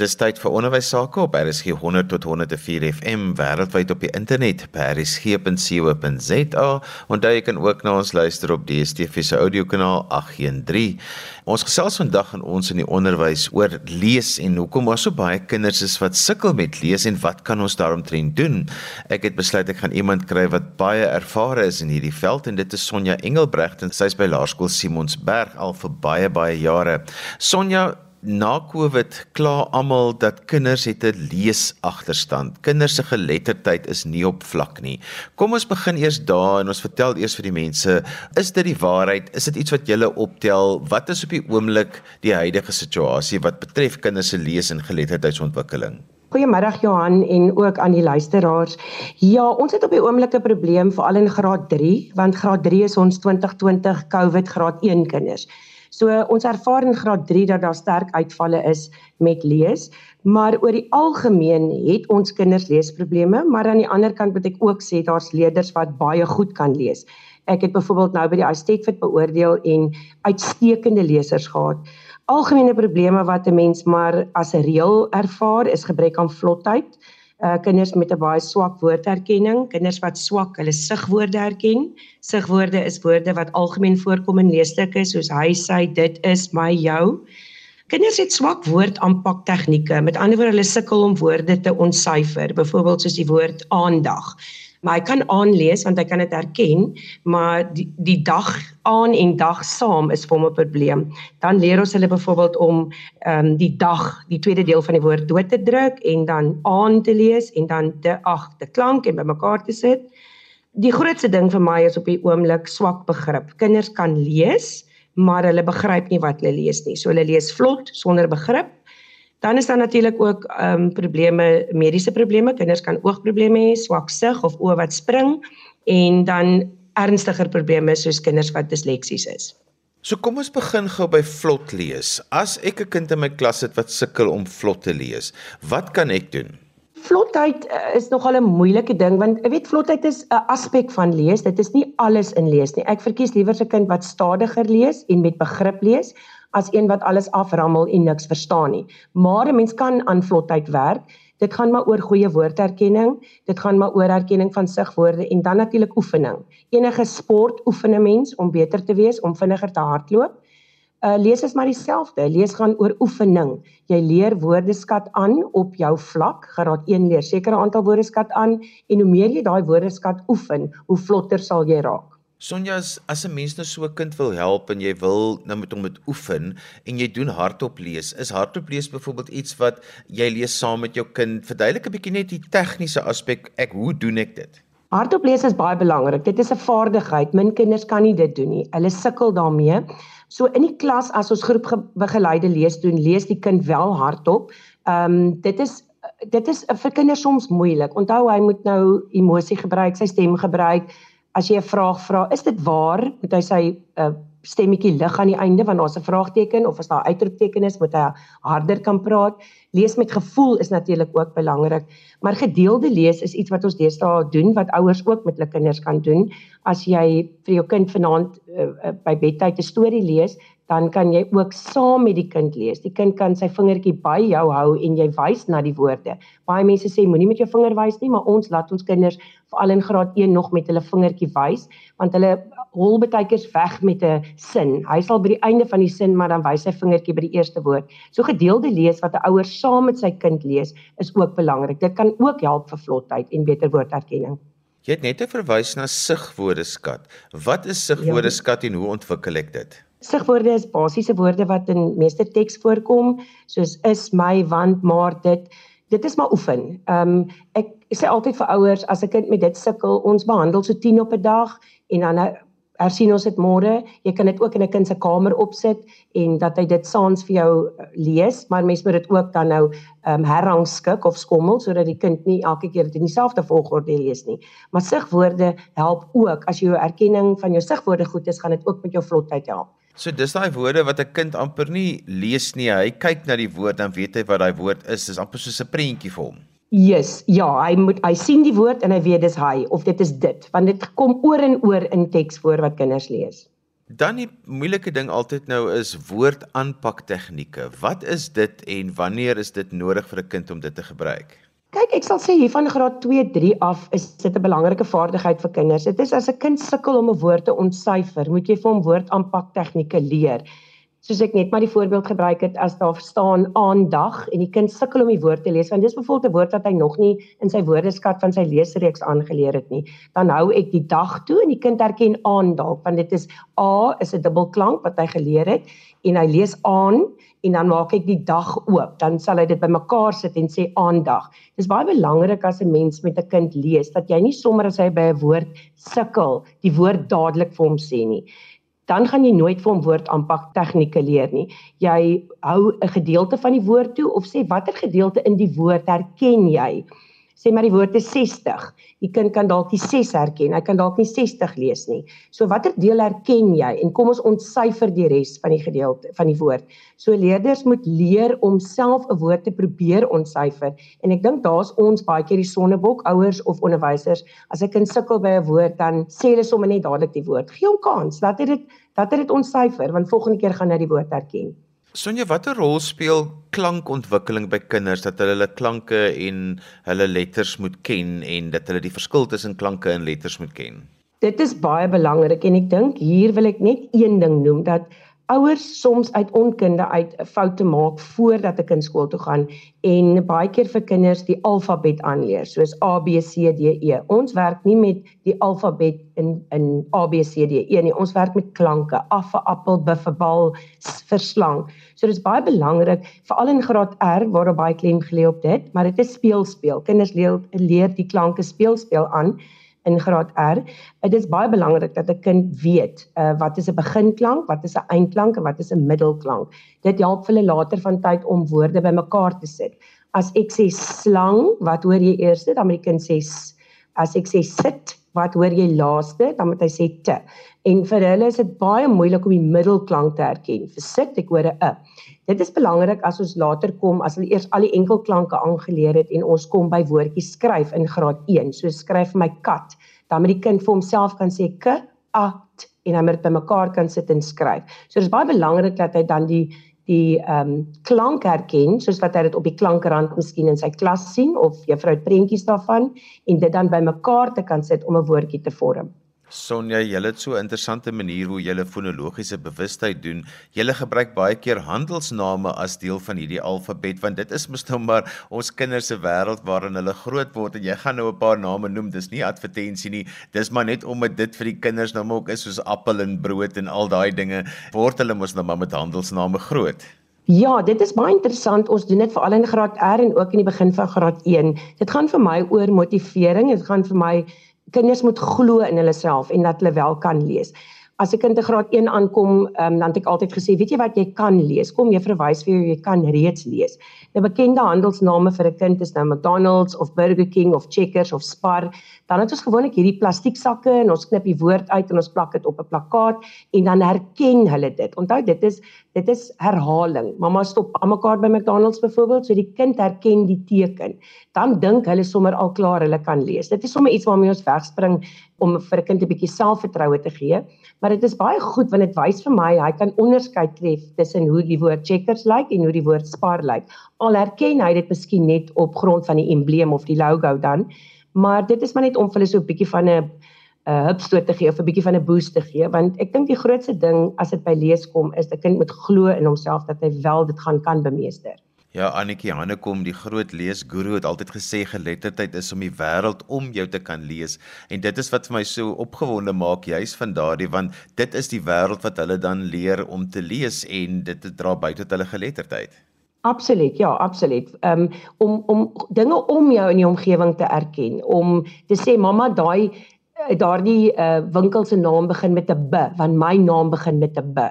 Dis tyd vir onderwys sake op RSG 100 tot 104 FM wêreldwyd op die internet by rsg.co.za. Onthou jy kan ook na ons luister op DStv se audiokanaal 813. Ons gesels vandag aan ons in die onderwys oor lees en hoekom daar so baie kinders is wat sukkel met lees en wat kan ons daaromtrent doen? Ek het besluit ek gaan iemand kry wat baie ervare is in hierdie veld en dit is Sonja Engelbregt en sy's by Laerskool Simonsberg al vir baie baie jare. Sonja Na Covid kla almal dat kinders het 'n leesagterstand. Kinders se geletterdheid is nie op vlak nie. Kom ons begin eers daar en ons vertel eers vir die mense, is dit die waarheid? Is dit iets wat julle optel? Wat is op die oomblik die huidige situasie wat betref kinders se lees en geletterdheidsontwikkeling? Goeiemiddag Johan en ook aan die luisteraars. Ja, ons het op die oomblik 'n probleem veral in graad 3, want graad 3 is ons 2020 COVID graad 1 kinders. So ons ervaar in graad 3 dat daar sterk uitvalle is met lees, maar oor die algemeen het ons kinders leesprobleme, maar aan die ander kant moet ek ook sê daar's leerders wat baie goed kan lees. Ek het byvoorbeeld nou by die Astetfit beoordeel en uitstekende lesers gehad. Algemene probleme wat 'n mens maar as 'n reël ervaar is gebrek aan vlotheid uh kinders met 'n baie swak woordherkenning, kinders wat swak hulle sigwoorde herken. Sigwoorde is woorde wat algemeen voorkom in leesstukke soos hy, sy, dit is, my, jou. Kinders het swak woordaanpak tegnieke. Met ander woorde, hulle sukkel om woorde te ontsyfer, byvoorbeeld soos die woord aandag maar hy kan aanlees want hy kan dit herken, maar die die dag aan en dag saam is vir hom 'n probleem. Dan leer ons hulle byvoorbeeld om ehm um, die dag, die tweede deel van die woord dood te druk en dan aan te lees en dan te ag te klank en bymekaar te sit. Die grootste ding vir my is op die oomblik swak begrip. Kinders kan lees, maar hulle begryp nie wat hulle lees nie. So hulle lees vlot sonder begrip Dan is daar natuurlik ook ehm um, probleme, mediese probleme. Kinders kan oogprobleme hê, swak sig of oë wat spring en dan ernstiger probleme soos kinders wat disleksies is. So kom ons begin gou by vlot lees. As ek 'n kind in my klas het wat sukkel om vlot te lees, wat kan ek doen? Vlotheid eh, is nogal 'n moeilike ding want ek weet vlotheid is 'n aspek van lees. Dit is nie alles in lees nie. Ek verkies liewer 'n kind wat stadiger lees en met begrip lees as een wat alles aframmel en niks verstaan nie. Maar 'n mens kan aan vlotheid werk. Dit gaan maar oor goeie woordherkenning, dit gaan maar oor herkenning van sigwoorde en dan natuurlik oefening. Enige sport oefen 'n mens om beter te wees, om vinniger te hardloop. Uh lees is maar dieselfde. Lees gaan oor oefening. Jy leer woordeskat aan op jou vlak. Graad 1 leer sekere aantal woordeskat aan en hoe meer jy daai woordeskat oefen, hoe vlotter sal jy raak. Sonja as 'n mens nou so 'n kind wil help en jy wil nou met hom met oefen en jy doen hardop lees. Is hardop lees byvoorbeeld iets wat jy lees saam met jou kind? Verduidelik 'n bietjie net die tegniese aspek. Ek hoe doen ek dit? Hardop lees is baie belangrik. Dit is 'n vaardigheid. Min kinders kan nie dit doen nie. Hulle sukkel daarmee. So in die klas as ons groepbegeleide lees doen, lees die kind wel hardop. Ehm um, dit is dit is vir kinders soms moeilik. Onthou hy moet nou emosie gebruik, sy stem gebruik as jy 'n vraag vra, is dit waar? Moet hy sy uh, stemmetjie lig aan die einde want daar's 'n vraagteken of as daar uitroepteken is, moet hy harder kan praat. Lees met gevoel is natuurlik ook belangrik, maar gedeelde lees is iets wat ons deesdae doen wat ouers ook met hulle kinders kan doen. As jy vir jou kind vanaand uh, uh, by bedtyd 'n storie lees, dan kan jy ook saam met die kind lees. Die kind kan sy vingertjie by jou hou en jy wys na die woorde. Baie mense sê moenie met jou vinger wys nie, maar ons laat ons kinders veral in graad 1 nog met hulle vingertjie wys, want hulle hol baie keer weg met 'n sin. Hy sal by die einde van die sin maar dan wys sy vingertjie by die eerste woord. So gedeelde lees wat 'n ouer saam met sy kind lees, is ook belangrik. Dit kan ook help vir vlotheid en beter woordherkenning. Jy het net verwys na sigwoordeskat. Wat is sigwoordeskat ja. en hoe ontwikkel ek dit? Sigwoorde is basiese woorde wat in meeste teks voorkom, soos is, my, want, maar, dit. Dit is maar oefen. Ehm um, ek sê altyd vir ouers as 'n kind met dit sukkel, ons behandel so 10 op 'n dag en dan hersien ons dit môre. Jy kan dit ook in 'n kind se kamer opsit en dat hy dit saans vir jou eh, lees, maar mens moet dit ook dan nou ehm um, herrangskik of skommel sodat die kind nie elke keer dit in dieselfde volgorde lees nie. Maar sigwoorde help ook as jy jou erkenning van jou sigwoorde goed is, gaan dit ook met jou vlotheid help. So dis daai woorde wat 'n kind amper nie lees nie. Hy kyk na die woord dan weet hy wat daai woord is. Dis amper soos 'n prentjie vir hom. Yes, ja, hy moet hy sien die woord en hy weet dis hy of dit is dit, want dit kom oor en oor in teks voor wat kinders lees. Dan die moeilike ding altyd nou is woordaanpak tegnieke. Wat is dit en wanneer is dit nodig vir 'n kind om dit te gebruik? Kyk, ek sal sê hier van graad 2, 3 af is dit 'n belangrike vaardigheid vir kinders. Dit is as 'n kind sukkel om 'n woord te ontsyfer, moet jy vir hom woordaanpak tegnieke leer soos ek net maar die voorbeeld gebruik het as daar staan aandag en die kind sukkel om die woord te lees want dis byvoorbeeld 'n woord wat hy nog nie in sy woordeskat van sy leesreeks aangeleer het nie dan hou ek die dag toe en die kind herken aandag want dit is a is 'n dubbelklank wat hy geleer het en hy lees aan en dan maak ek die dag oop dan sal hy dit bymekaar sit en sê aandag. Dis baie belangrik as 'n mens met 'n kind lees dat jy nie sommer as hy by 'n woord sukkel die woord dadelik vir hom sê nie dan gaan jy nooit vir hom woordaanpak tegnieke leer nie. Jy hou 'n gedeelte van die woord toe of sê watter gedeelte in die woord herken jy? Sê maar die woord is 60. Die kind kan dalk die 6 herken. Hy kan dalk nie 60 lees nie. So watter deel herken jy? En kom ons ontsyfer die res van die gedeelte van die woord. So leerders moet leer om self 'n woord te probeer ontsyfer. En ek dink daar's ons baie keer die sonnebok ouers of onderwysers. As 'n kind sukkel by 'n woord, dan sê hulle sommer net dadelik die woord. Gee hom kans. Laat hy dit laat hy dit ontsyfer want volgende keer gaan hy die woord herken. Sonja, watter rol speel klankontwikkeling by kinders dat hulle hulle klanke en hulle letters moet ken en dat hulle die verskil tussen klanke en letters moet ken? Dit is baie belangrik en ek dink hier wil ek net een ding noem dat ouers soms uit onkunde uit 'n fout te maak voordat 'n kind skool toe gaan en baie keer vir kinders die alfabet aanleer soos A B C D E. Ons werk nie met die alfabet in in A B C D E nie. Ons werk met klanke. A vir appel, B vir bal, S vir slang. So dit is baie belangrik veral in graad R waar daar baie klem gelê op dit, maar dit is speel speel. Kinders leer leer die klanke speel speel aan in graad R. Dit is baie belangrik dat 'n kind weet uh, wat is 'n beginklank, wat is 'n eindklank en wat is 'n middelklank. Dit help hulle later van tyd om woorde bymekaar te sit. As ek sê slang, wat hoor jy eers? Dan moet die kind sê as ek sê sit, wat hoor jy laaste? Dan moet hy sê te. En vir hulle is dit baie moeilik om die middelklank te herken. Vir sit, ek hoor 'n e. Dit is belangrik as ons later kom as hulle eers al die enkelklanke aangeleer het en ons kom by woordjies skryf in graad 1. So skryf my kat, dan moet die kind vir homself kan sê k a t en hy moet bymekaar kan sit en skryf. So dit is baie belangrik dat hy dan die die ehm um, klank herken soos wat hy dit op die klankrand miskien in sy klas sien of juffrou prentjies daarvan en dit dan bymekaar te kan sit om 'n woordjie te vorm. Sonja, jy het so 'n interessante manier hoe jy fonologiese bewustheid doen. Jy gebruik baie keer handelsname as deel van hierdie alfabet want dit is mos nou maar ons kinders se wêreld waarin hulle groot word en jy gaan nou 'n paar name noem. Dis nie advertensie nie. Dis maar net om dit vir die kinders nou maar ook is soos appel en brood en al daai dinge. Word hulle mos nou maar met handelsname groot. Ja, dit is baie interessant. Ons doen dit veral in graad R en ook in die begin van graad 1. Dit gaan vir my oor motivering. Dit gaan vir my kinders moet glo in hulle self en dat hulle wel kan lees. As 'n kind te graad 1 aankom, um, dan het ek altyd gesê, weet jy wat jy kan lees? Kom juffrou wys vir jou jy kan reeds lees. 'n Bekende handelsname vir 'n kind is nou McDonald's of Burger King of Checkers of Spar. Dan het ons gewoonlik hierdie plastiek sakke en ons knip die woord uit en ons plak dit op 'n plakkaat en dan herken hulle dit. Onthou dit is dit is herhaling. Mamma stop almekaar by McDonald's byvoorbeeld, so die kind herken die teken. Dan dink hulle sommer al klaar hulle kan lees. Dit is sommer iets waarmee ons wegspring om vir 'n kind 'n bietjie selfvertroue te gee, maar dit is baie goed want dit wys vir my hy kan onderskeid tref tussen hoe die woord checkers lyk en hoe die woord spar lyk. Al herken hy dit miskien net op grond van die embleem of die logo dan, maar dit is maar net om vir hulle so 'n bietjie van 'n 'n hupstoot te gee of 'n bietjie van 'n boost te gee want ek dink die grootste ding as dit by lees kom is 'n kind moet glo in homself dat hy wel dit gaan kan bemeester. Ja, Annetjie Hannekom, die groot leesguru het altyd gesê geletterdheid is om die wêreld om jou te kan lees en dit is wat vir my so opgewonde maak juis van daardie want dit is die wêreld wat hulle dan leer om te lees en dit dra by tot hulle geletterdheid. Absoluut, ja, absoluut. Um om om dinge om jou in die omgewing te erken, om te sê mamma daai daardie uh, winkel se naam begin met 'n B, want my naam begin met 'n B.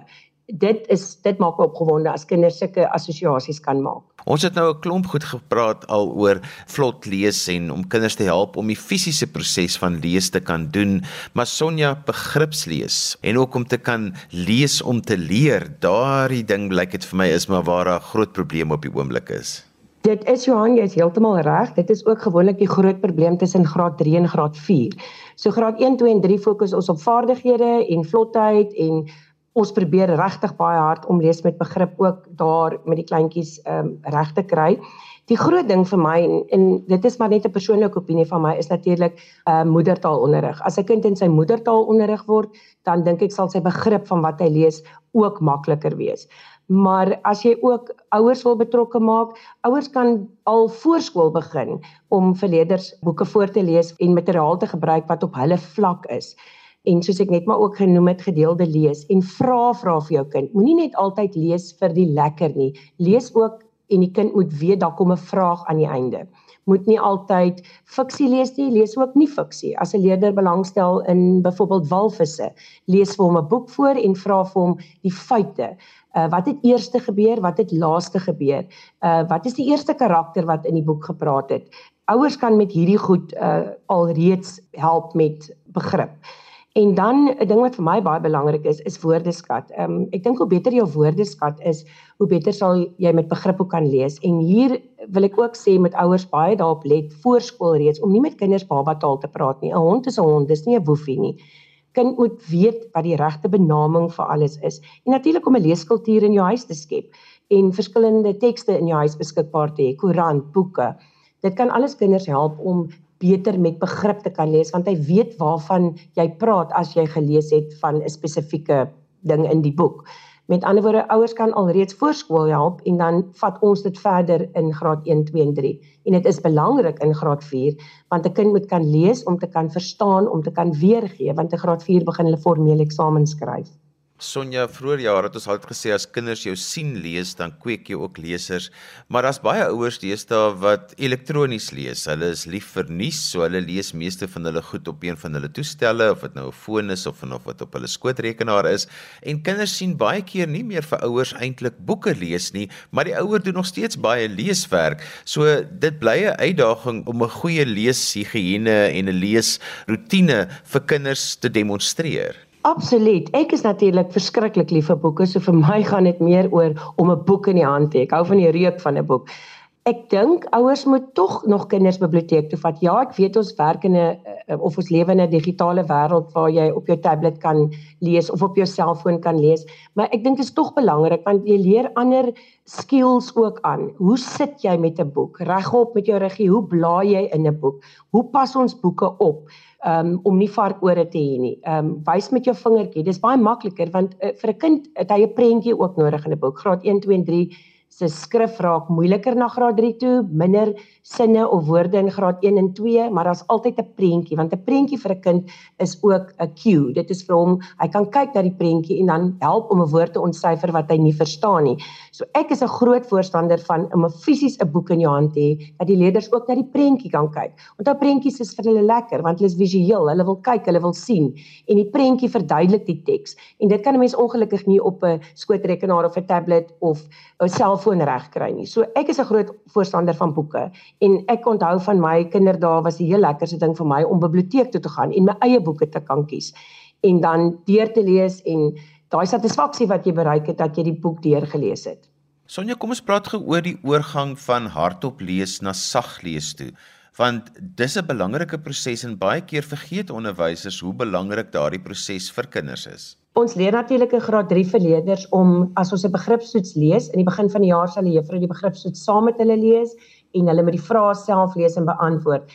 Dit is dit maak my opgewonde as kinders sulke assosiasies kan maak. Ons het nou 'n klomp goed gepraat al oor vlot lees en om kinders te help om die fisiese proses van lees te kan doen, maar Sonja begripslees en ook om te kan lees om te leer. Daardie ding blyk dit vir my is maar waar 'n groot probleem op die oomblik is. Dit is Johan, jy is heeltemal reg. Dit is ook gewoonlik die groot probleem tussen graad 3 en graad 4. So graad 1, 2 en 3 fokus ons op vaardighede en vlotheid en ons probeer regtig baie hard om lees met begrip ook daar met die kleintjies ehm um, reg te kry. Die groot ding vir my en, en dit is maar net 'n persoonlike opinie van my is natuurlik ehm uh, moedertaalonderrig. As 'n kind in sy moedertaal onderrig word, dan dink ek sal sy begrip van wat hy lees ook makliker wees. Maar as jy ook ouers wil betrokke maak, ouers kan al voorskool begin om vir leerders boeke voor te lees en materiaal te gebruik wat op hulle vlak is en soos ek net maar ook genoem het gedeelde lees en vra vra vir jou kind. Moenie net altyd lees vir die lekker nie. Lees ook en die kind moet weet daar kom 'n vraag aan die einde. Moet nie altyd fiksie lees nie, lees ook nie fiksie. As 'n leerder belangstel in byvoorbeeld walvisse, lees vir hom 'n boek voor en vra vir hom die feite. Uh, wat het eers gebeur? Wat het laaste gebeur? Uh wat is die eerste karakter wat in die boek gepraat het? Ouers kan met hierdie goed uh alreeds help met begrip. En dan 'n ding wat vir my baie belangrik is, is woordeskat. Ehm um, ek dink hoe beter jou woordeskat is, hoe beter sal jy met begrip kan lees. En hier wil ek ook sê met ouers baie daarop let voorskool reeds om nie met kinders baba taal te praat nie. 'n Hond is 'n hond, dis nie 'n woefie nie. Kind moet weet wat die regte benaming vir alles is. En natuurlik om 'n leeskultuur in jou huis te skep en verskillende tekste in jou huis beskikbaar te hê, koerant, boeke. Dit kan alles kinders help om beter met begrip te kan lees want hy weet waarvan jy praat as jy gelees het van 'n spesifieke ding in die boek. Met ander woorde, ouers kan alreeds voorskool help en dan vat ons dit verder in graad 1, 2 en 3. En dit is belangrik in graad 4 want 'n kind moet kan lees om te kan verstaan, om te kan weergee want in graad 4 begin hulle formele eksamen skryf. Sonja, vroeër jare het ons altyd gesê as kinders jou sien lees, dan kweek jy ook lesers. Maar daar's baie ouers deesdae wat elektronies lees. Hulle is lief vir nuus, so hulle lees meeste van hulle goed op een van hulle toestelle of dit nou 'n foon is of of wat op hulle skootrekenaar is. En kinders sien baie keer nie meer vir ouers eintlik boeke lees nie, maar die ouer doen nog steeds baie leeswerk. So dit bly 'n uitdaging om 'n goeie leeshigiëne en 'n leesroetine vir kinders te demonstreer. Absoluut. Ek is natuurlik verskriklik lief vir boeke, so vir my gaan dit meer oor om 'n boek in die hand te hê. Ek hou van die reuk van 'n boek. Ek dink ouers moet tog nog kinders biblioteek toe vat. Ja, ek weet ons werk in 'n of ons lewe in 'n digitale wêreld waar jy op jou tablet kan lees of op jou selfoon kan lees, maar ek dink dit is tog belangrik want jy leer ander skills ook aan. Hoe sit jy met 'n boek? Regop met jou ruggie, hoe blaai jy in 'n boek? Hoe pas ons boeke op? um, om nie varkore te hê nie. Ehm um, wys met jou vingertjie. Dis baie makliker want uh, vir 'n kind het hy 'n prentjie ook nodig in 'n boek. Graad 1, 2 en 3 se skrif raak moeiliker na graad 3 toe, minder sinne of woorde in graad 1 en 2, maar daar's altyd 'n prentjie want 'n prentjie vir 'n kind is ook 'n cue. Dit is vir hom, hy kan kyk na die prentjie en dan help om 'n woord te ontsyfer wat hy nie verstaan nie. So ek is 'n groot voorstander van om 'n fisies 'n boek in jou hand te hê dat die leerders ook na die prentjie kan kyk. Onthou prentjies is vir hulle lekker want hulle is visueel, hulle wil kyk, hulle wil sien en die prentjie verduidelik die teks. En dit kan 'n mens ongelukkig nie op 'n skootrekenaar of 'n tablet of 'n selfoon regkry nie. So ek is 'n groot voorstander van boeke en ek onthou van my kinderdae was die heel lekkerste ding vir my om biblioteek toe te gaan en my eie boeke te kan kies en dan deur te lees en daai satisfaksie wat jy bereik het dat jy die boek deurgelees het. Sonja, kom ons praat gou oor die oorgang van hardop lees na saglees toe want dis 'n belangrike proses en baie keer vergeet onderwysers hoe belangrik daardie proses vir kinders is. Ons leer natuurlik in graad 3 verleerders om as ons 'n begripstoets lees, in die begin van die jaar sal die juffrou die begripstoets saam met hulle lees en hulle met die vrae self lees en beantwoord.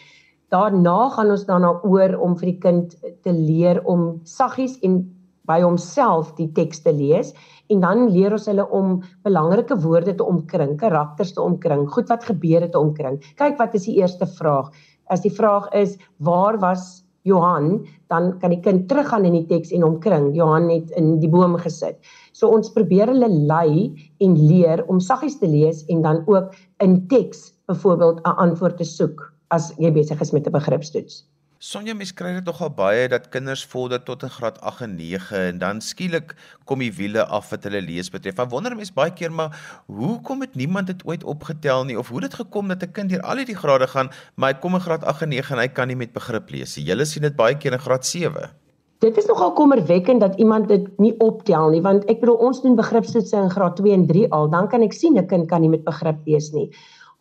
Daarna gaan ons daarna oor om vir die kind te leer om saggies en by homself die teks te lees en dan leer ons hulle om belangrike woorde te omkring, karakters te omkring, goed wat gebeur het te omkring. Kyk wat is die eerste vraag? As die vraag is waar was Johan, dan kan die kind teruggaan in die teks en omkring. Johan het in die boom gesit. So ons probeer hulle lei en leer om saggies te lees en dan ook in teks byvoorbeeld 'n antwoord te soek as jy besig is met 'n begripstoets. Sonja mens kry dit nogal baie dat kinders vorder tot 'n graad 8 en 9 en dan skielik kom die wiele af wat hulle lees betref. Ek wonder mense baie keer maar hoekom het niemand dit ooit opgetel nie of hoe dit gekom dat 'n kind deur al hierdie grade gaan, maar hy kom in graad 8 en 9 en hy kan nie met begrip lees nie. Julle sien dit baie keer in graad 7. Dit is nogal kommerwekkend dat iemand dit nie optel nie want ek bedoel ons doen begripstoetse in graad 2 en 3 al, dan kan ek sien 'n kind kan nie met begrip lees nie.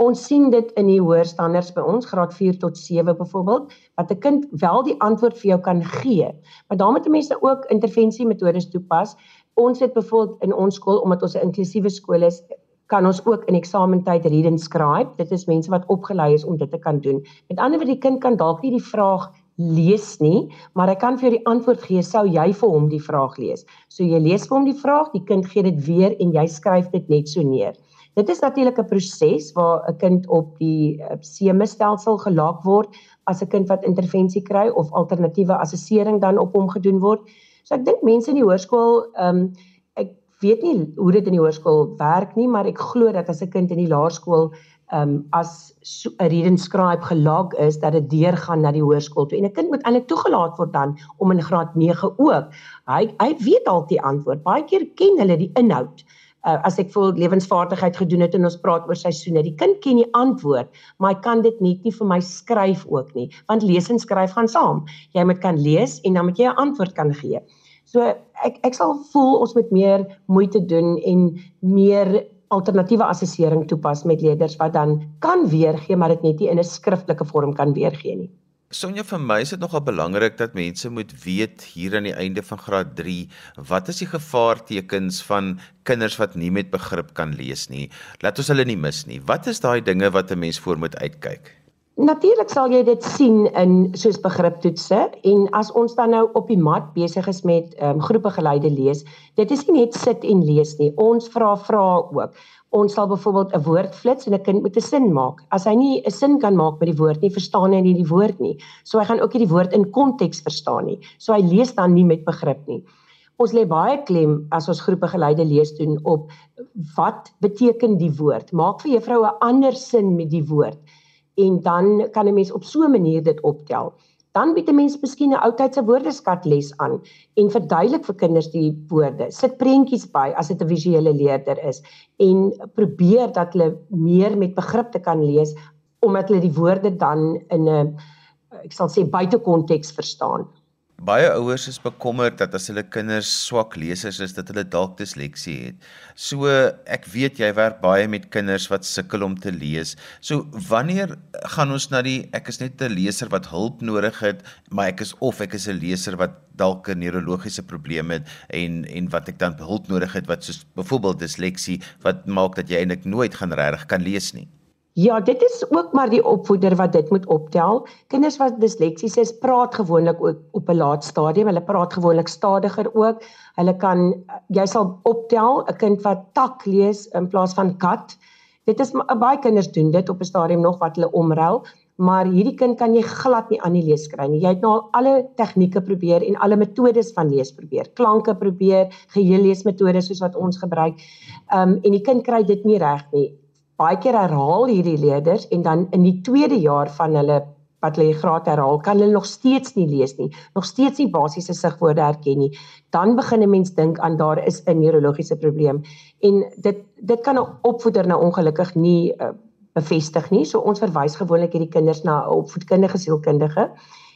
Ons sien dit in die hoër standaards by ons graad 4 tot 7 byvoorbeeld wat 'n kind wel die antwoord vir jou kan gee. Maar daarmee moet mense ook intervensie metodes toepas Ons het byvoorbeeld in ons skool omdat ons 'n inklusiewe skool is, kan ons ook in eksamentyd read and scribe. Dit is mense wat opgelei is om dit te kan doen. Met ander woorde, die kind kan dalk nie die vraag lees nie, maar hy kan vir jou die antwoord gee sou jy vir hom die vraag lees. So jy lees vir hom die vraag, die kind gee dit weer en jy skryf dit net so neer. Dit is natuurlik 'n proses waar 'n kind op die eh, seemestelsel gelaak word as 'n kind wat intervensie kry of alternatiewe assessering dan op hom gedoen word. So ek dink mense in die hoërskool, ehm um, ek weet nie hoe dit in die hoërskool werk nie, maar ek glo dat as 'n kind in die laerskool ehm um, as 'n read and scribe gelog is dat dit deurgaan na die hoërskool toe en 'n kind moet eintlik toegelaat word dan om in graad 9 ook. Hy hy weet al die antwoord. Baie keer ken hulle die inhoud. Uh, as ek vol lewensvaardigheid gedoen het en ons praat oor seisoene, die kind ken die antwoord, maar hy kan dit net nie vir my skryf ook nie, want lees en skryf gaan saam. Jy moet kan lees en dan moet jy 'n antwoord kan gee. So ek ek sal voel ons moet meer moeite doen en meer alternatiewe assessering toepas met leerders wat dan kan weergee maar dit net nie in 'n skriftelike vorm kan weergee nie. Sonja vir my is dit nogal belangrik dat mense moet weet hier aan die einde van graad 3 wat is die gevaartekens van kinders wat nie met begrip kan lees nie. Laat ons hulle nie mis nie. Wat is daai dinge wat 'n mens voor moet uitkyk? Natuurlik sal jy dit sien in soos begriptoetse en as ons dan nou op die mat besig is met ehm um, groepe geleide lees, dit is nie net sit en lees nie. Ons vra vrae ook. Ons sal byvoorbeeld 'n woord flits en 'n kind moet 'n sin maak. As hy nie 'n sin kan maak met die woord nie, verstaan hy nie die woord nie. So hy gaan ook nie die woord in konteks verstaan nie. So hy lees dan nie met begrip nie. Ons lê baie klem as ons groepe geleide lees doen op wat beteken die woord? Maak vir juffrou 'n ander sin met die woord en dan kan 'n mens op so 'n manier dit optel. Dan bied 'n mens miskien 'n oudtydse woordeskat les aan en verduidelik vir kinders die woorde. Sit prentjies by as dit 'n visuele leerder is en probeer dat hulle meer met begrip te kan lees omdat hulle die woorde dan in 'n ek sal sê buite konteks verstaan. Baie ouers is bekommerd dat as hulle kinders swak lesers is dat hulle dalk disleksie het. So ek weet jy werk baie met kinders wat sukkel om te lees. So wanneer gaan ons na die ek is net 'n leser wat hulp nodig het, maar ek is of ek is 'n leser wat dalk 'n neurologiese probleem het en en wat ek dan hulp nodig het wat soos byvoorbeeld disleksie wat maak dat jy eintlik nooit gaan regtig kan lees nie. Ja, dit is ook maar die opvoeder wat dit moet optel. Kinders wat disleksies is, praat gewoonlik ook op 'n laat stadium. Hulle praat gewoonlik stadiger ook. Hulle kan jy sal optel 'n kind wat tak lees in plaas van kat. Dit is baie kinders doen dit op 'n stadium nog wat hulle omruil, maar hierdie kind kan jy glad nie aan die lees kry nie. Jy het nou al alle tegnieke probeer en alle metodes van lees probeer. Klanke probeer, geheelleesmetodes soos wat ons gebruik. Ehm um, en die kind kry dit nie reg nie baie keer herhaal hierdie leerders en dan in die tweede jaar van hulle wat hulle graad herhaal, kan hulle nog steeds nie lees nie, nog steeds nie basiese sigwoorde herken nie. Dan begin 'n mens dink aan daar is 'n neurologiese probleem en dit dit kan 'n opvoeder nou ongelukkig nie uh, bevestig nie. So ons verwys gewoonlik hierdie kinders na 'n opvoedkundige sielkundige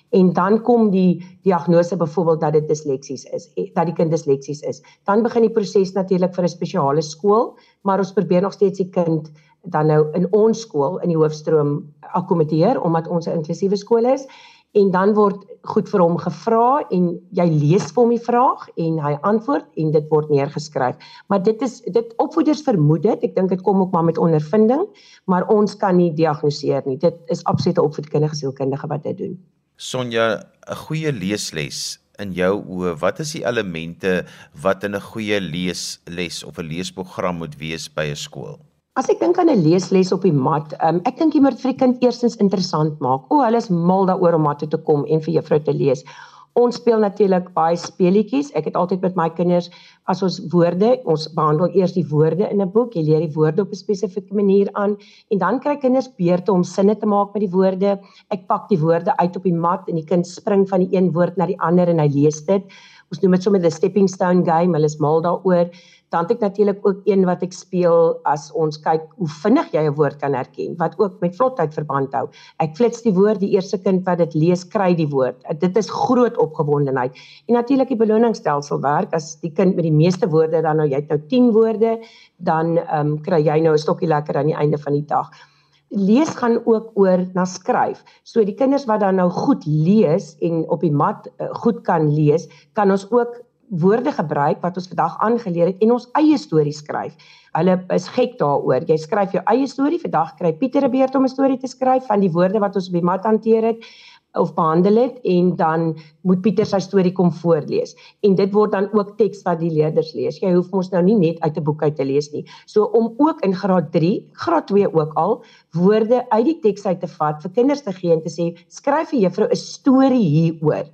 en dan kom die diagnose byvoorbeeld dat dit disleksies is, eh, dat die kind disleksies is. Dan begin die proses natuurlik vir 'n spesiale skool, maar ons probeer nog steeds die kind dan nou in ons skool in die hoofstroom akkommodeer omdat ons 'n inklusiewe skool is en dan word goed vir hom gevra en jy lees vir hom die vraag en hy antwoord en dit word neergeskryf. Maar dit is dit opvoeders vermoed dit. Ek dink dit kom ook maar met ondervinding, maar ons kan nie diagnoseer nie. Dit is absolute opvoedkundige sielkundige wat dit doen. Sonja, 'n goeie leesles in jou oë, wat is die elemente wat in 'n goeie leesles of 'n leesprogram moet wees by 'n skool? As ek dink aan 'n leesles op die mat, um, ek dink jy moet vir die kind eerstens interessant maak. O, hulle is mal daaroor om mat toe te kom en vir juffrou te lees. Ons speel natuurlik baie speletjies. Ek het altyd met my kinders as ons woorde, ons behandel eers die woorde in 'n boek. Jy leer die woorde op 'n spesifieke manier aan en dan kry kinders beurte om sinne te maak met die woorde. Ek pak die woorde uit op die mat en die kind spring van die een woord na die ander en hy lees dit. Ons noem dit sommer 'n stepping stone game. Hulle is mal daaroor dan het ek natuurlik ook een wat ek speel as ons kyk hoe vinnig jy 'n woord kan herken wat ook met vlotheid verband hou. Ek flits die woord, die eerste kind wat dit lees kry die woord. Dit is groot opgewondenheid. En natuurlik die beloningsstelsel werk as die kind met die meeste woorde dan nou jy het nou 10 woorde, dan ehm um, kry jy nou 'n stokkie lekker aan die einde van die dag. Lees gaan ook oor na skryf. So die kinders wat dan nou goed lees en op die mat uh, goed kan lees, kan ons ook woorde gebruik wat ons vandag aangeleer het en ons eie stories skryf. Hulle is gek daaroor. Jy skryf jou eie storie. Vandag kry Pieter 'n beurt om 'n storie te skryf van die woorde wat ons op die mat hanteer het of behandel het en dan moet Pieter sy storie kom voorlees. En dit word dan ook teks wat die leerders lees. Jy hoef mos nou nie net uit 'n boek uit te lees nie. So om ook in graad 3, graad 2 ook al woorde uit die teks uit te vat vir kinders te gee en te sê skryf vir juffrou 'n storie hieroor.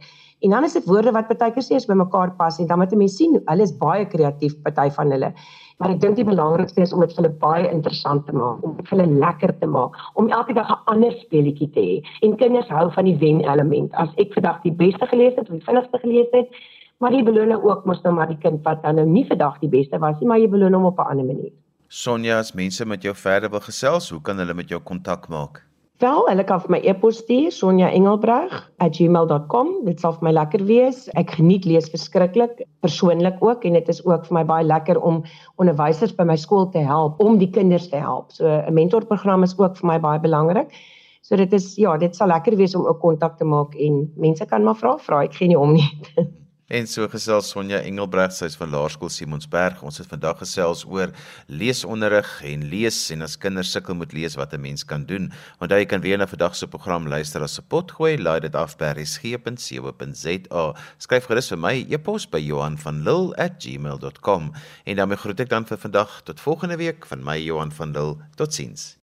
En dan is dit woorde wat baie keer sê as by mekaar pas en dan moet 'n mens sien hulle is baie kreatief party van hulle. Maar ek dink die belangrikste is om dit vir hulle baie interessant te maak, om dit vir hulle lekker te maak, om elke dag 'n ander speletjie te hê. En kinders hou van die wen element. As ek vandag die beste gelees het of die vinnigste gelees het, maar jy beloon ook mos nou maar die kind wat dan nou nie vandag die beste was nie, maar jy beloon hom op 'n ander manier. Sonja, as mense met jou verder wil gesels, hoe kan hulle met jou kontak maak? Wel, hulle kan vir my e-pos stuur sonjaengelbreg@gmail.com. Dit sal vir my lekker wees. Ek geniet lees verskriklik, persoonlik ook en dit is ook vir my baie lekker om onderwysers by my skool te help om die kinders te help. So 'n mentorprogram is ook vir my baie belangrik. So dit is ja, dit sal lekker wees om 'n kontak te maak en mense kan maar vra, vra ek gee nie om nie. En so gesels Sonja Engelbreg, sy's van Laerskool Simonsberg. Ons het vandag gesels oor leesonderrig en lees en as kinders sukkel met lees wat 'n mens kan doen. Onthou jy kan weer na vandag se program luister as 'n potgooi, laai dit af by resgep.co.za. Skryf gerus vir my e-pos by Johanvanlull@gmail.com en dan groet ek dan vir vandag tot volgende week van my Johan van Lill. Totsiens.